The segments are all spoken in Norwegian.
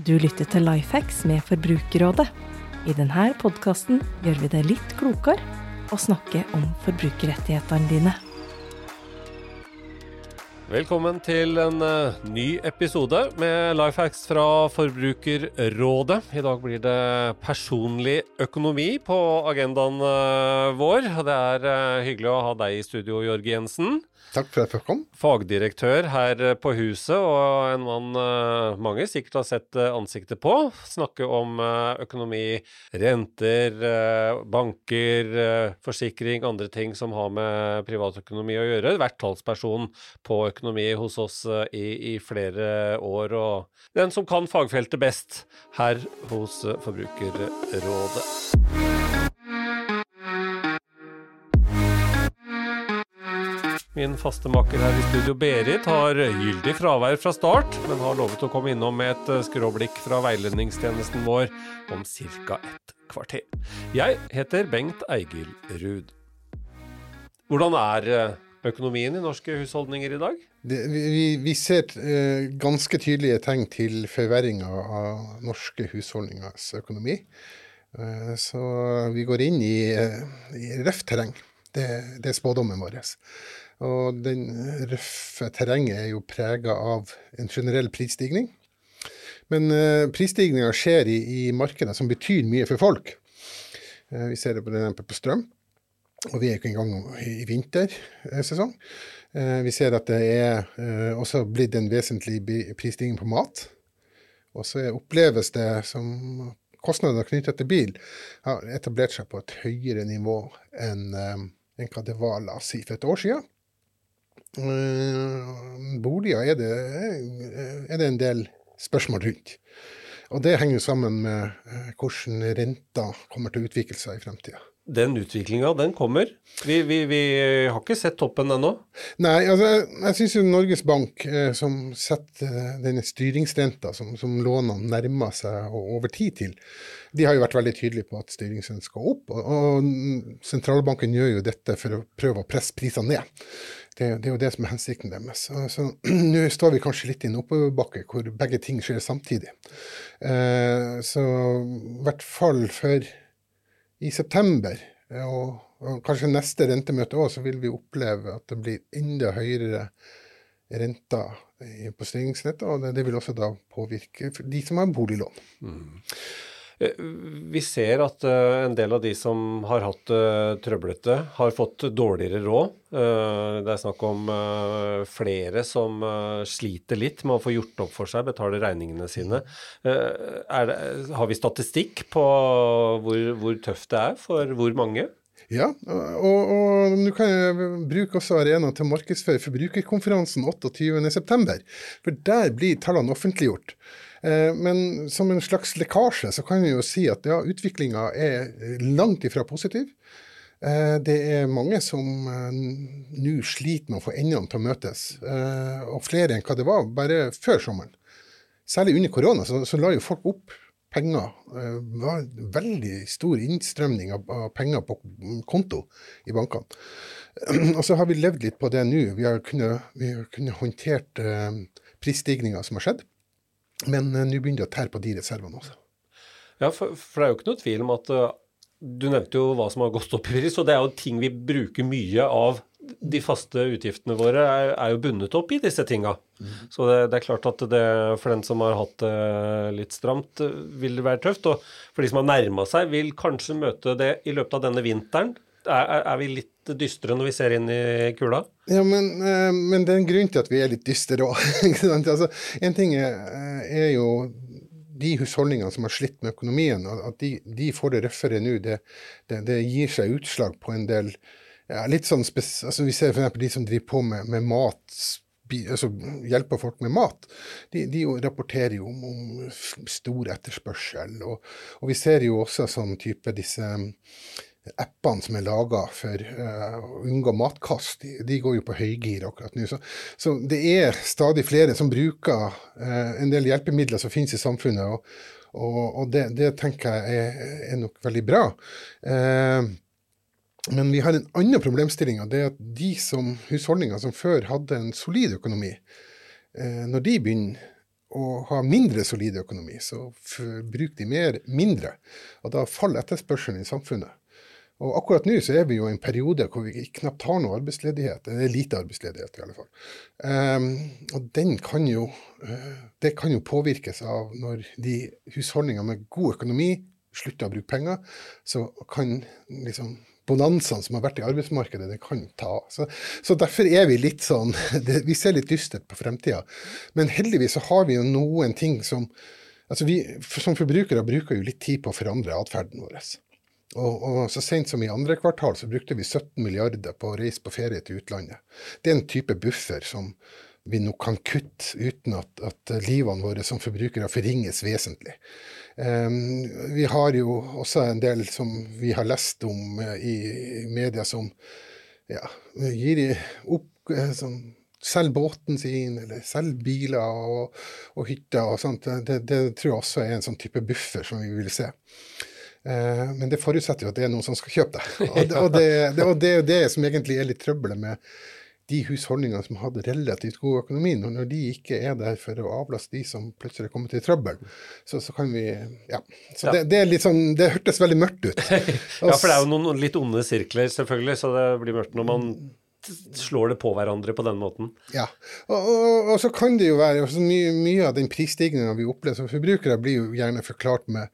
Du lytter til Lifehacks med Forbrukerrådet. I denne podkasten gjør vi det litt klokere å snakke om forbrukerrettighetene dine. Velkommen til en uh, ny episode med Lifehacks fra Forbrukerrådet. I dag blir det personlig økonomi på agendaen uh, vår. Det er uh, hyggelig å ha deg i studio, Jørg Jensen. Takk for at jeg kom. Fagdirektør her på huset, og en mann mange sikkert har sett ansiktet på. Snakke om økonomi, renter, banker, forsikring, andre ting som har med privatøkonomi å gjøre. Vært talsperson på økonomi hos oss i, i flere år, og den som kan fagfeltet best her hos Forbrukerrådet. Min faste makker her i studio, Berit, har gyldig fravær fra start, men har lovet å komme innom med et skråblikk fra veiledningstjenesten vår om ca. et kvarter. Jeg heter Bengt Eigil Ruud. Hvordan er økonomien i norske husholdninger i dag? Det, vi, vi, ser eh, ganske tydelige tegn til forverringa av norske husholdningers økonomi. Eh, så vi går inn i, eh, i røft terreng. Det, det, er spådommen vår. Og den røffe terrenget er jo prega av en generell prisstigning. Men uh, prisstigninga skjer i, i, markeder som betyr mye for folk. Uh, vi ser det på, på strøm, og vi er ikke engang i vintersesong. Uh, vi ser at det er uh, også blitt en vesentlig prisstigning på mat. Og så oppleves det som kostnader knyttet til bil har etablert seg på et høyere nivå enn, enn hva det var la oss si, for et år siden. Uh, boliger er det, er det, en del spørsmål rundt. Og det henger jo sammen med uh, hvordan renta kommer til å utvikle seg i fremtida. Den utviklinga, den kommer. Vi, vi, vi, har ikke sett toppen ennå. Nei, altså jeg, syns jo Norges Bank, eh, som setter denne styringsrenta som, som lånene nærmer seg over tid til, de har jo vært veldig tydelige på at styringsrenten skal opp. Og, og sentralbanken gjør jo dette for å prøve å presse prisene ned. Det, det, er jo det som er hensikten deres. Så nå står vi kanskje litt i en oppoverbakke hvor begge ting skjer samtidig. Eh, så i hvert fall for i september, og, og kanskje neste rentemøte òg, så vil vi oppleve at det blir enda høyere renter på styringsnettet, og det, det, vil også da påvirke de som har boliglån. Mm. Eh, vi ser at uh, en del av de som har hatt det uh, trøblete, har fått dårligere råd. Det er snakk om flere som sliter litt med å få gjort opp for seg, betale regningene sine. Det, har vi statistikk på hvor, hvor tøft det er for hvor mange? Ja, og, og nå kan bruke også arenaen til å markedsføre forbrukerkonferansen 28.9. For der blir tallene offentliggjort. Eh, men som en slags lekkasje så kan vi jo si at ja, utviklinga er langt ifra positiv. Eh, det er mange som eh, nå sliter med å få endene til å møtes, og flere enn hva det var bare før sommeren. Særlig under korona så, så la jo folk opp penger. Det var veldig stor innstrømning av, penger på konto i bankene. Og så har vi levd litt på det nå. Vi har kunnet, vi kunnet håndtert prisstigninga som har skjedd. Men uh, nå begynner det å tære på de reservene også. Ja, for, for, det er jo ikke noe tvil om at uh, du nevnte jo hva som har gått opp i pris, og det er jo ting vi bruker mye av. De faste utgiftene våre er, er jo bundet opp i disse tinga. Mm. Så det, det, er klart at det for den som har hatt det litt stramt, vil det være tøft. Og for de som har nærma seg, vil kanskje møte det i løpet av denne vinteren. Er, er, vi litt dystre når vi ser inn i kula? Ja, men, eh, men det er en grunn til at vi er litt dystre òg. altså, en ting er, er, jo de husholdningene som har slitt med økonomien, at de, de får det røffere nå, det, det, det, gir seg utslag på en del ja, litt sånn spes, altså Vi ser f.eks. de som driver på med, med mat altså hjelper folk med mat, de, de rapporterer jo om, om stor etterspørsel. Og, og, vi ser jo også sånn type disse appene som er laga for uh, å unngå matkast, de, går jo på høygir akkurat nå. Så, så, det er stadig flere som bruker uh, en del hjelpemidler som finnes i samfunnet, og, og, og det, det, tenker jeg er, er, nok veldig bra. Uh, men vi har en annen problemstilling, og det er at de som, husholdninger som før hadde en solid økonomi, når de begynner å ha mindre solid økonomi, så bruker de mer mindre. Og da faller etterspørselen i samfunnet. Og akkurat nå så er vi jo i en periode hvor vi knapt har noe arbeidsledighet. Det er lite arbeidsledighet, i alle fall. Um, og den kan jo, uh, det kan jo påvirkes av når de husholdningene med god økonomi slutter å bruke penger, så kan liksom bonanzaen som har vært i arbeidsmarkedet, det kan ta. Så, så, derfor er vi litt sånn det, Vi ser litt dystert på fremtida. Men heldigvis så har vi jo noen ting som altså vi Som forbrukere bruker jo litt tid på å forandre atferden vår. Og, og, så sent som i andre kvartal så brukte vi 17 milliarder på å reise på ferie til utlandet. Det er en type buffer som vi nå kan kutte uten at, at livene våre som forbrukere forringes vesentlig. Um, vi har jo også en del som vi har lest om uh, i, i, media som ja, gir opp uh, som Selg båten sin, eller selg biler og, og hytter og sånt. Det, det, tror jeg også er en sånn type buffer som vi vil se. Uh, men det forutsetter jo at det er noen som skal kjøpe det. Og det, og det, det, og det er jo det som egentlig er litt trøbbelet med de husholdningene som hadde relativt god økonomi, når de ikke er der for å avlaste de som plutselig er kommet i trøbbel, så, så kan vi Ja. Så ja. Det, sånn Det hørtes veldig mørkt ut. ja, for det er jo noen litt onde sirkler, selvfølgelig, så det blir mørkt når man slår det på hverandre på den måten. Ja, og, og, og så kan det jo være altså mye, mye, av den prisstigningen vi opplever som forbrukere, blir jo gjerne forklart med,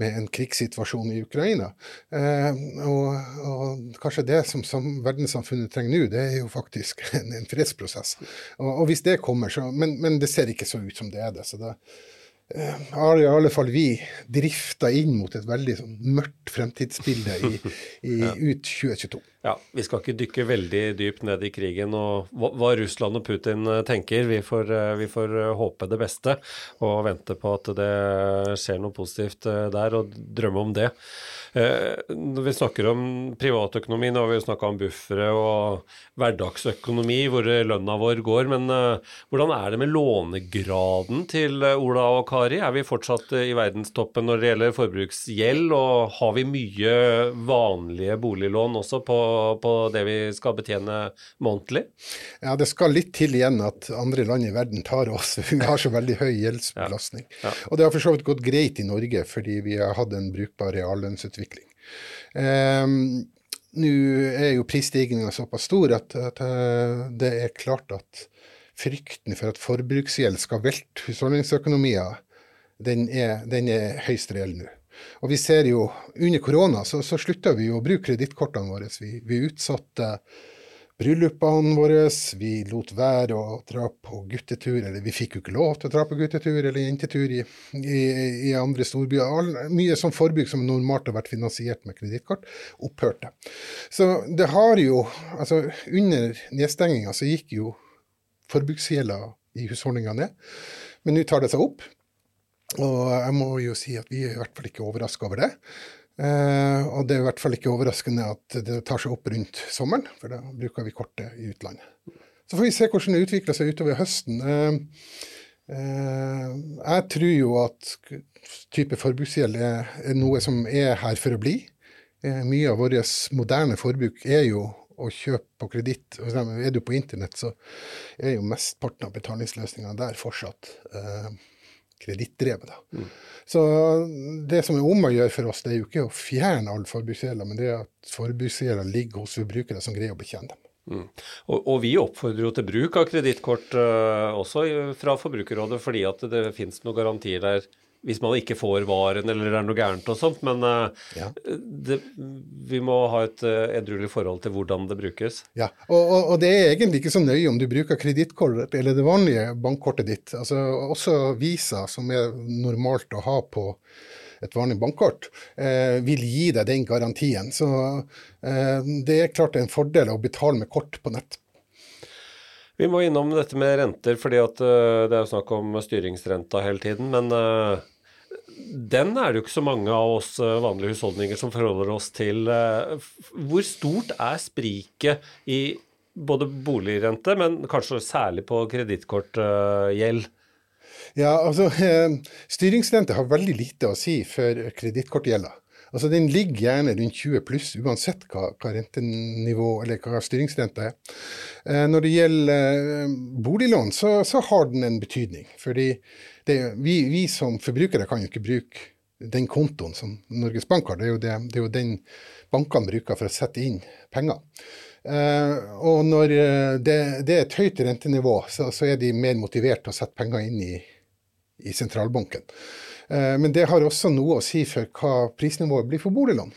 med en krigssituasjon i Ukraina. Eh, og, og, kanskje det som, som verdenssamfunnet trenger nå, det er jo faktisk en, en fredsprosess. Og, hvis det kommer, så men, men, det ser ikke så ut som det er det. så det har i alle fall vi drifta inn mot et veldig sånn mørkt fremtidsbilde i, i ja. ut 2022. Ja, Vi skal ikke dykke veldig dypt ned i krigen og hva, hva Russland og Putin eh, tenker. Vi får, eh, vi får, eh, håpe det beste og vente på at det skjer noe positivt der, og drømme om det. Når vi snakker om privatøkonomi, nå har vi jo snakka om buffere og hverdagsøkonomi, hvor lønna vår går. Men hvordan er det med lånegraden til Ola og Kari? Er vi fortsatt i verdenstoppen når det gjelder forbruksgjeld, og har vi mye vanlige boliglån også på på, det vi skal betjene månedlig? Ja, det skal litt til igjen at andre land i verden tar oss. Vi har så veldig høy gjeldsbelastning. Ja. Ja. Og det har for så vidt gått greit i Norge, fordi vi har hatt en brukbar reallønnsutvikling. Um, Nå er jo prisstigninga såpass stor at, at, eh, det er klart at frykten for at forbruksgjeld skal velte husholdningsøkonomier, den er, den er høyst reell nå. Og vi ser jo, under korona så, så slutta vi å bruke kredittkortene våre. Vi, vi, utsatte bryllupene våre, vi lot være å dra på guttetur, eller vi fikk jo ikke lov til å dra på guttetur eller jentetur i, i, i andre storbyer. All, mye sånn forbruk som normalt har vært finansiert med kredittkort, opphørte. Så det har jo, altså under nedstenginga så gikk jo forbruksgjelda i husholdninga ned, men nå tar det seg opp. Og jeg må jo si at vi er i hvert fall ikke overraska over det. Eh, og det er i hvert fall ikke overraskende at det tar seg opp rundt sommeren, for da bruker vi kortet i utlandet. Så får vi se hvordan det utvikler seg utover høsten. Eh, eh, jeg tror jo at type forbruksgjeld er, er, noe som er her for å bli. Eh, mye av vårt moderne forbruk er jo å kjøpe på kreditt. Er du på internett, så er jo mesteparten av betalingsløsningene der fortsatt. Eh, kredittdrevet. Mm. Så det som er om å gjøre for oss, det er jo ikke å fjerne alle forbruksgjelder, men det er at forbruksgjelder ligger hos forbrukere som greier å bekjenne dem. Mm. Og, og, vi oppfordrer jo til bruk av kredittkort uh, også fra Forbrukerrådet, fordi at det finnes noen garantier der hvis man ikke får varen eller det er noe gærent og sånt. Men uh, ja. det, vi må ha et uh, edruelig forhold til hvordan det brukes. Ja, og, og, og, det er egentlig ikke så nøye om du bruker kredittkort eller det vanlige bankkortet ditt. Altså Også Visa, som er normalt å ha på et vanlig bankkort, eh, vil gi deg den garantien. Så eh, det er klart det er en fordel å betale med kort på nett. Vi må innom dette med renter, fordi at uh, det er jo snakk om styringsrenta hele tiden. Men uh, den er det jo ikke så mange av oss eh, vanlige husholdninger som forholder oss til. Eh, hvor stort er spriket i både boligrente, men kanskje særlig på kredittkortgjeld? Ja, altså, styringsrente har veldig lite å si for kredittkortgjelda. Altså Den ligger gjerne rundt 20 pluss, uansett hva, hva rentenivå eller hva styringsrenta er. Eh, når det gjelder eh, boliglån, så, så, har den en betydning. Fordi det, vi, vi, som forbrukere kan jo ikke bruke den kontoen som Norges Bank har. Det er jo, det, det er jo den bankene bruker for å sette inn penger. Uh, og når det, det, er et høyt rentenivå, så, så, er de mer motivert til å sette penger inn i, i sentralbanken. Uh, men det har også noe å si for hva prisnivået blir for boliglån.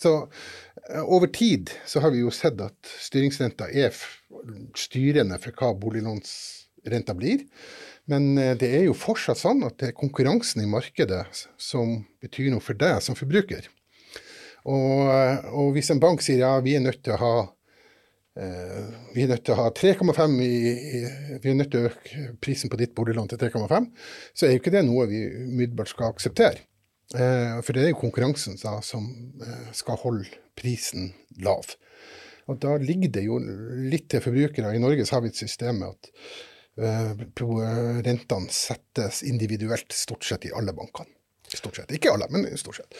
Så uh, over tid så har vi jo sett at styringsrenta er styrende for hva boliglånsrenta blir. Men det er jo fortsatt sånn at det er konkurransen i markedet som betyr noe for deg som forbruker. Og, og hvis en bank sier ja, vi er nødt til å ha Eh, vi er nødt til å ha 3,5 Vi er nødt til å øke prisen på ditt boliglån til 3,5, så er jo ikke det noe vi umiddelbart skal akseptere. Eh, for det er jo konkurransen da, som eh, skal holde prisen lav. Og da ligger det jo litt til forbrukere. I Norge så har vi et system med at rentene settes individuelt stort sett i alle bankene. Stort sett. Ikke alle, men stort sett.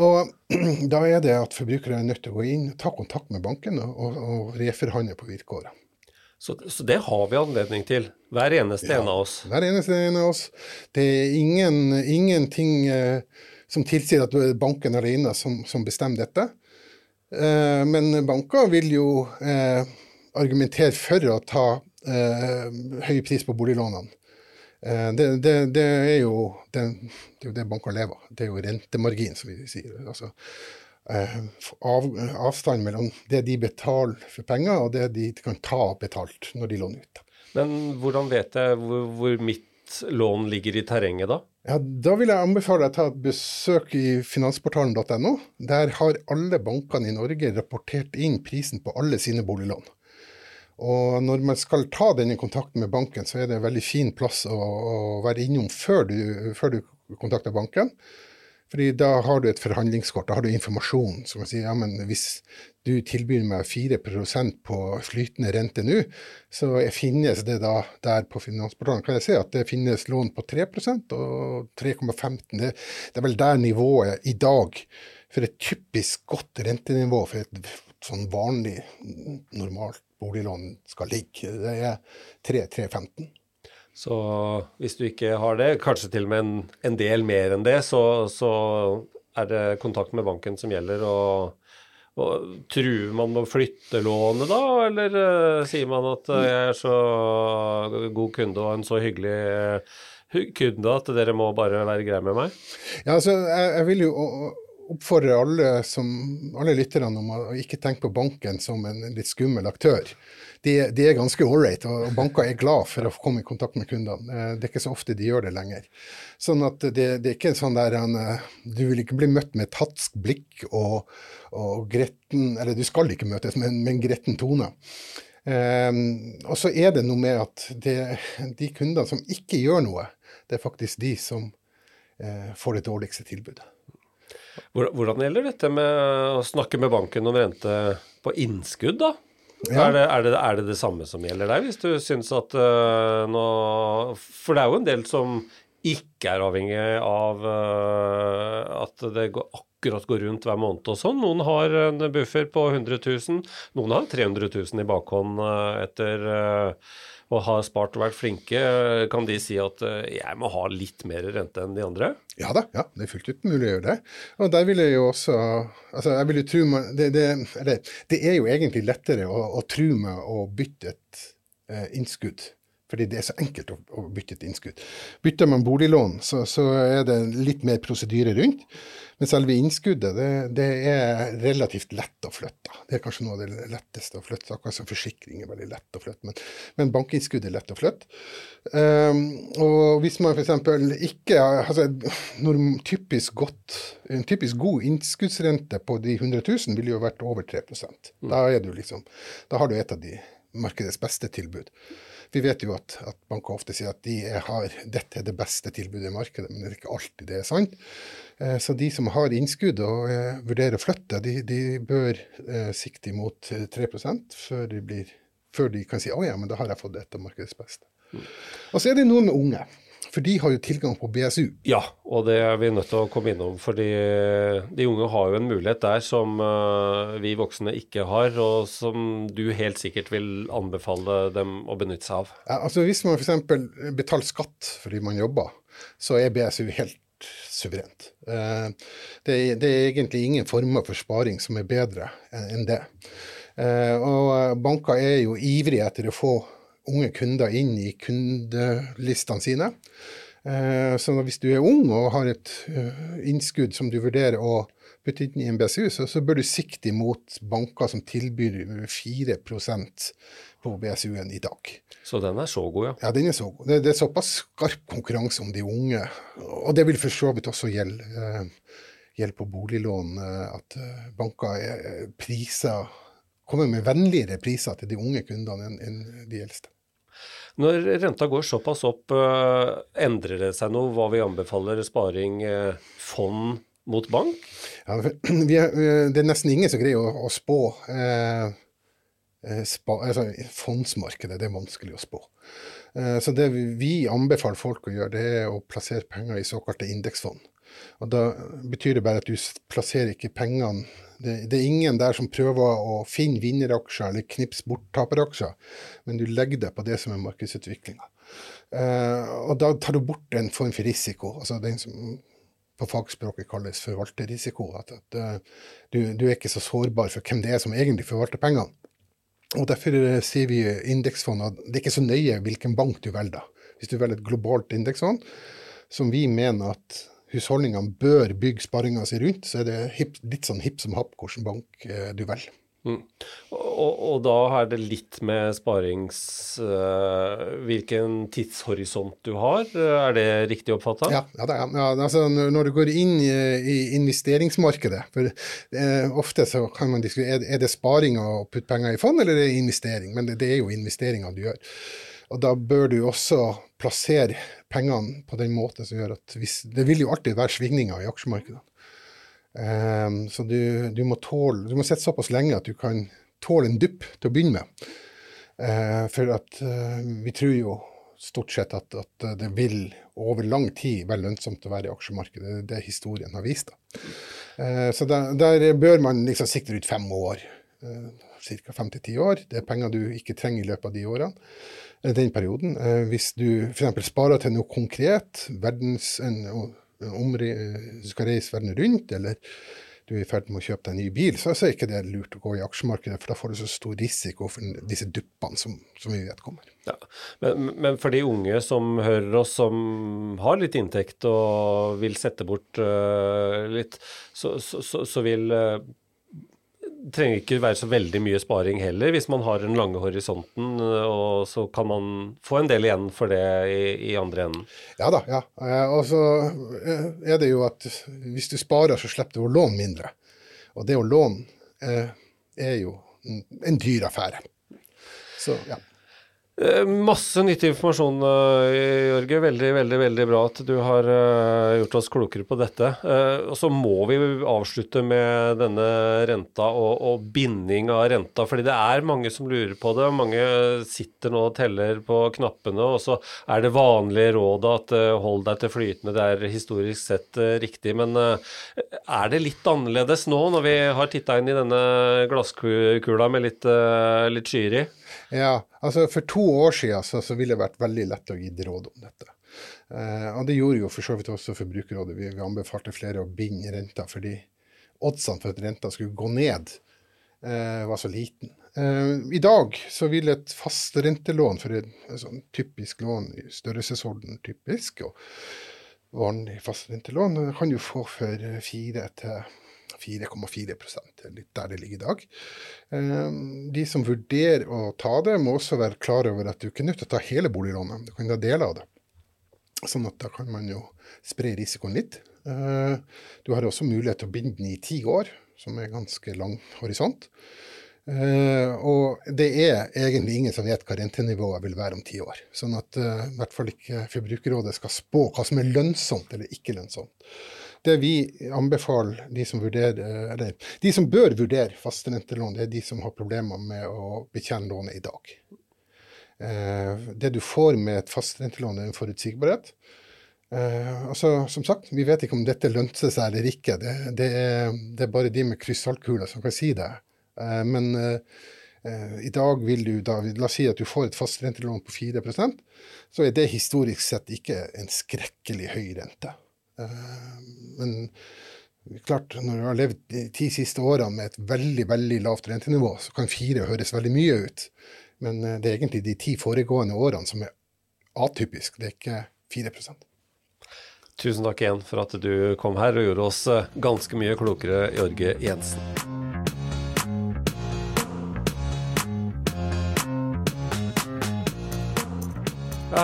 Og Da er det at forbrukere er nødt til å gå inn, ta kontakt med banken og, og, reforhandle på vilkårene. Så, så, det har vi anledning til, hver eneste ja, en av oss? Hver eneste en av oss. Det er ingen, ingenting eh, som tilsier at banken alene som, som bestemmer dette. Eh, men banker vil jo eh, argumentere for å ta eh, høy pris på boliglånene. Eh, det, det, det, er jo det, det, er jo det banker lever av. Det er jo rentemargin, som vi sier. Altså, eh, av, avstand mellom det de betaler for penger, og det de kan ta betalt når de låner ut. Men hvordan vet jeg hvor, hvor mitt lån ligger i terrenget da? Ja, Da vil jeg anbefale deg å ta et besøk i finansportalen.no. Der har alle bankene i Norge rapportert inn prisen på alle sine boliglån. Og når man skal ta denne kontakten med banken, så er det en veldig fin plass å, å være innom før du, før du, kontakter banken. Fordi da har du et forhandlingskort, da har du informasjon som sier ja, men hvis du tilbyr meg 4% på flytende rente nå, så finnes det da der på Finansportalen kan jeg si at det finnes lån på 3% og 3,15. Det, det er vel der nivået i dag for et typisk godt rentenivå for et sånn vanlig, normalt boliglån skal ligge. Det er 3-3,15. Så hvis du ikke har det, kanskje til og med en, en del mer enn det, så, så, er det kontakt med banken som gjelder. og, og Truer man med å flytte lånet da, eller uh, sier man at uh, jeg er så god kunde og en så hyggelig uh, kunde at dere må bare være greie med meg? Ja, altså, jeg, jeg vil jo oppfordrer alle, alle lytterne om å ikke tenke på banken som en litt skummel aktør. De, de er ganske ålreit, og banker er glad for å komme i kontakt med kundene. Eh, det er ikke så ofte de gjør det lenger. Sånn at det, det er ikke en sånn der en, Du vil ikke bli møtt med et hatsk blikk og, og gretten Eller du skal ikke møtes med, en gretten tone. Um, og så er det noe med at det, de kundene som ikke gjør noe, det er faktisk de som uh, får det dårligste tilbudet. Hvordan gjelder dette med å snakke med banken om rente på innskudd, da? Ja. Er, det, er, det, er, det, det samme som gjelder deg, hvis du syns at uh, nå For det er jo en del som ikke er avhengig av uh, at det går, akkurat går rundt hver måned og sånn. Noen har en buffer på 100 000, noen har 300 000 i bakhånd uh, etter og har spart og vært flinke, kan de si at eh, jeg må ha litt mer rente enn de andre? Ja da, ja, det er fullt ut mulig å gjøre det. Og der vil jeg jo også altså jeg vil jo tro meg, det, det, eller, det er jo egentlig lettere å, å tro med å bytte et eh, innskudd fordi det er så enkelt å, å bytte et innskudd. Bytter man boliglån, så, så, er det litt mer prosedyre rundt. Men selve innskuddet det, det, er relativt lett å flytte. Det er kanskje noe av det letteste å flytte. Akkurat som forsikring er veldig lett å flytte, men, men bankinnskudd er lett å flytte. Um, og hvis man f.eks. ikke altså, typisk godt, En typisk god innskuddsrente på de 100 000 ville jo vært over 3% Da, er du liksom, da har du et av de markedets beste tilbud. Vi vet jo at, at banker ofte sier at de har, dette er det beste tilbudet i markedet, men det er ikke alltid det er sant. Eh, så de som har innskudd og eh, vurderer å flytte, de, de bør eh, sikte imot 3 før de, blir, før de kan si å ja, men da har jeg fått et av markedets beste. Mm. Og så er det noen unge For de har jo tilgang på BSU. Ja, og det er vi nødt til å komme innom. fordi de unge har jo en mulighet der som uh, vi voksne ikke har, og som du helt sikkert vil anbefale dem å benytte seg av. Ja, altså Hvis man f.eks. betaler skatt fordi man jobber, så er BSU helt suverent. Uh, det, det, er egentlig ingen former for sparing som er bedre enn det. Uh, og banker er jo ivrige etter å få unge kunder inn i kundelistene sine. Eh, så hvis du er ung og har et eh, innskudd som du vurderer å putte inn i en BSU, så, så bør du sikte imot banker som tilbyr 4% på BSU-en i dag. Så den er så god, ja? Ja, den er så god. Det, det er såpass skarp konkurranse om de unge. Og det vil for så vidt også gjelde, uh, gjelde på boliglån, at banker er priser kommer med vennligere priser til de unge kundene enn, enn de eldste. Når renta går såpass opp, eh, endrer det seg noe hva vi anbefaler sparing eh, fond mot bank? Ja, er, det er nesten ingen som greier å, å spå. Eh, spa, altså, fondsmarkedet det er vanskelig å spå. Eh, så det vi anbefaler folk å gjøre, det er å plassere penger i såkalte indeksfond. Og Da betyr det bare at du plasserer ikke pengene det, det, er ingen der som prøver å finne vinneraksjer eller knipse bort taperaksjer, men du legger det på det som er markedsutviklinga. Uh, og da tar du bort en form for risiko, altså den som på fagspråket kalles forvalterrisiko. At, at uh, du, du, er ikke så sårbar for hvem det er som egentlig forvalter pengene. Og Derfor uh, sier vi indeksfond at det er ikke så nøye hvilken bank du velger. Hvis du velger et globalt indeksfond, som vi mener at husholdningene bør bygge sparinga si rundt, så er det hip, litt sånn hipp som happ hvilken bank eh, du velger. Mm. Og, og, da er det litt med sparings... Uh, hvilken tidshorisont du har, er det riktig oppfatta? Ja, ja, det, ja, altså, når du går inn i, i investeringsmarkedet for uh, Ofte så kan man diskutere er det sparing å putte penger i fond, eller er det investering? Men det, det er jo investeringa du gjør. Og da bør du også plassere pengene på den måten som gjør at hvis, Det vil jo alltid være svingninger i aksjemarkedene. Um, så du, du, må tåle Du må sitte såpass lenge at du kan tåle en dupp til å begynne med. Uh, for at uh, vi tror jo stort sett at, at, det vil over lang tid være lønnsomt å være i aksjemarkedet. Det er det historien har vist. Uh, så der, der, bør man liksom sikte ut fem år. Ca. fem til ti år. Det er penger du ikke trenger i løpet av de årene. Eh, den perioden. Eh, hvis du f.eks. sparer til noe konkret, verdens, en, omre, du skal reise verden rundt, eller du er i ferd med å kjøpe deg en ny bil, så, er det ikke det lurt å gå i aksjemarkedet, for da får du så stor risiko for disse duppene som, som vi vet kommer. Ja. Men, men, for de unge som hører oss, som har litt inntekt og vil sette bort uh, litt, så, så, så, så vil uh, trenger ikke være så veldig mye sparing heller, hvis man har den lange horisonten. Og så kan man få en del igjen for det i, i andre enden. Ja da, ja. Eh, og så eh, er det jo at hvis du sparer, så slipper du å låne mindre. Og det å låne eh, er jo en dyr affære. Så ja. Eh, masse nyttig informasjon, eh, Jørge. Veldig veldig, veldig bra at du har eh, gjort oss klokere på dette. Og så må vi avslutte med denne renta og, og, binding av renta. fordi det er mange som lurer på det. Mange sitter nå og teller på knappene, og så er det vanlige rådet at hold deg til flytende. Det er historisk sett riktig. Men er det litt annerledes nå, når vi har titta inn i denne glasskula med litt, litt skyer i? Ja, altså For to år siden så, så ville det vært veldig lett å gi råd om dette. Eh, og Det gjorde jo for så vidt også Forbrukerrådet. Vi, vi anbefalte flere å binde renta fordi oddsene for at renta skulle gå ned, eh, var så liten. Eh, I dag så vil et fastrentelån for et, sånn typisk lån i størrelsesorden typisk, og vanlig fastrentelån, kan du få for fire til 4,4 litt der det ligger i dag. Eh, de som vurderer å ta det, må også være klar over at du ikke er nødt til å ta hele boliglånet, du kan ta deler av det. Sånn at da kan man jo spre risikoen litt. Eh, du har også mulighet til å binde den i ti år, som er ganske lang horisont. Og det er egentlig ingen som vet hva rentenivået vil være om ti år. Sånn at i hvert fall ikke Forbrukerrådet skal spå hva som er lønnsomt eller ikke lønnsomt. Det vi anbefaler de som vurderer, eller de som bør vurdere fasterentelån, det er de som har problemer med å betjene lånet i dag. det du får med et fastrentelån, er en forutsigbarhet. Uh, altså, som sagt, Vi vet ikke om dette lønte seg eller ikke. Det, det, er, det er, bare de med krystallkuler som kan si det. Uh, men uh, i dag vil du da, La oss si at du får et fastrentelån på 4% så er det historisk sett ikke en skrekkelig høy rente. Men klart, når du har levd de ti siste årene med et veldig veldig lavt rentenivå, så kan fire høres veldig mye ut. Men det er egentlig de ti foregående årene som er atypisk. Det er ikke 4% Tusen takk igjen for at du kom her og gjorde oss eh, ganske mye klokere, Jorge Jensen.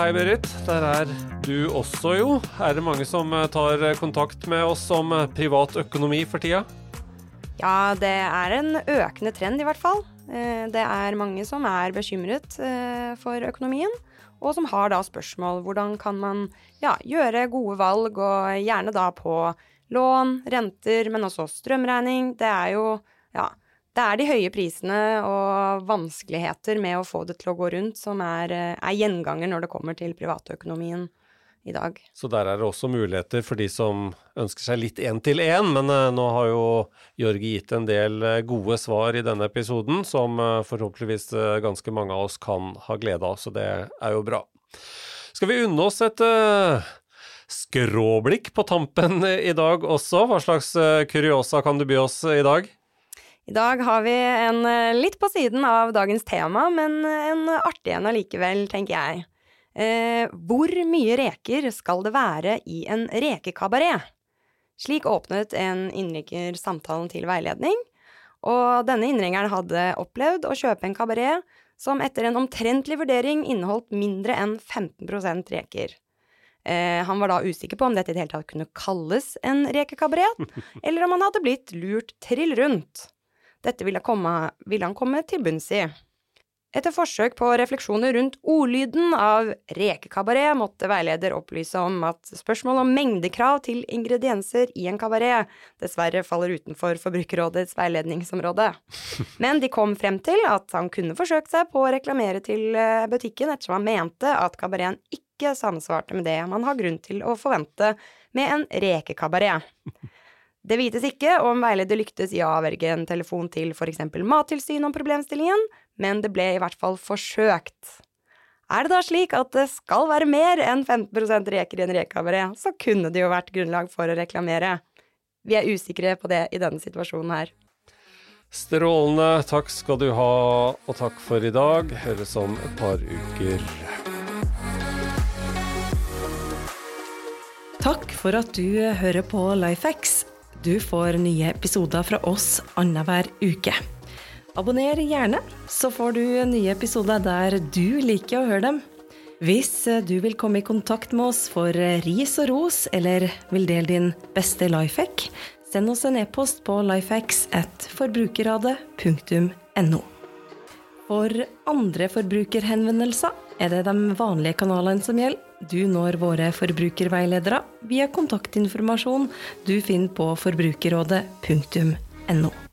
hei, Berit. Der er du også, jo. Er det mange som eh, tar kontakt med oss om eh, privat økonomi for tida? Ja, det er en økende trend, i hvert fall. Det er mange som er bekymret for økonomien og som har da spørsmål hvordan kan man ja, gjøre gode valg, og gjerne da på lån, renter, men også strømregning. Det er jo ja, det er de høye prisene og vanskeligheter med å få det til å gå rundt som er, er gjenganger når det kommer til privatøkonomien i dag. Så der er det også muligheter for de som ønsker seg litt én-til-én, men uh, nå har jo Jørgi gitt en del uh, gode svar i denne episoden som uh, forhåpentligvis ganske mange av oss kan ha glede av, så det er jo bra. Skal vi unne oss et skråblikk på tampen i dag også? Hva slags kuriosa kan du by oss i dag? I dag har vi en litt på siden av dagens tema, men en artig en allikevel, tenker jeg. Eh, hvor mye reker skal det være i en rekekabaret? Slik åpnet en innringer samtalen til veiledning, og denne innringeren hadde opplevd å kjøpe en kabaret som etter en omtrentlig vurdering inneholdt mindre enn 15% reker. Eh, han var da usikker på om dette i det hele tatt kunne kalles en rekekabaret, eller om han hadde blitt lurt trill rundt. Dette ville, komme, ville han komme til bunns i. Etter forsøk på refleksjoner rundt ordlyden av rekekabaret måtte veileder opplyse om at spørsmål om mengdekrav til ingredienser i en kabaret dessverre faller utenfor Forbrukerrådets veiledningsområde. Men de kom frem til at han kunne forsøkt seg på å reklamere til eh, butikken ettersom han mente at kabareten ikke samsvarte med det man har grunn til å forvente med en rekekabaret. Det vites ikke om veileder lyktes i å avverge en telefon til f.eks. Mattilsynet om problemstillingen, men det ble i hvert fall forsøkt. Er det da slik at det skal være mer enn 15% reker i en rekabaret, så kunne det jo vært grunnlag for å reklamere. Vi er usikre på det i denne situasjonen her. Strålende. Takk skal du ha, og takk for i dag. Høres om et par uker. Takk for at du hører på Lifex. Du får nye episoder fra oss annenhver uke. Abonner gjerne, så får du nye episoder der du liker å høre dem. Hvis du vil komme i kontakt med oss for ris og ros, eller vil dele din beste lifehack, send oss en e-post på lifehacks.forbrukerradet.no. For andre forbrukerhenvendelser er det de vanlige kanalene som gjelder. Du når våre forbrukerveiledere via kontaktinformasjon du finner på forbrukerrådet.no.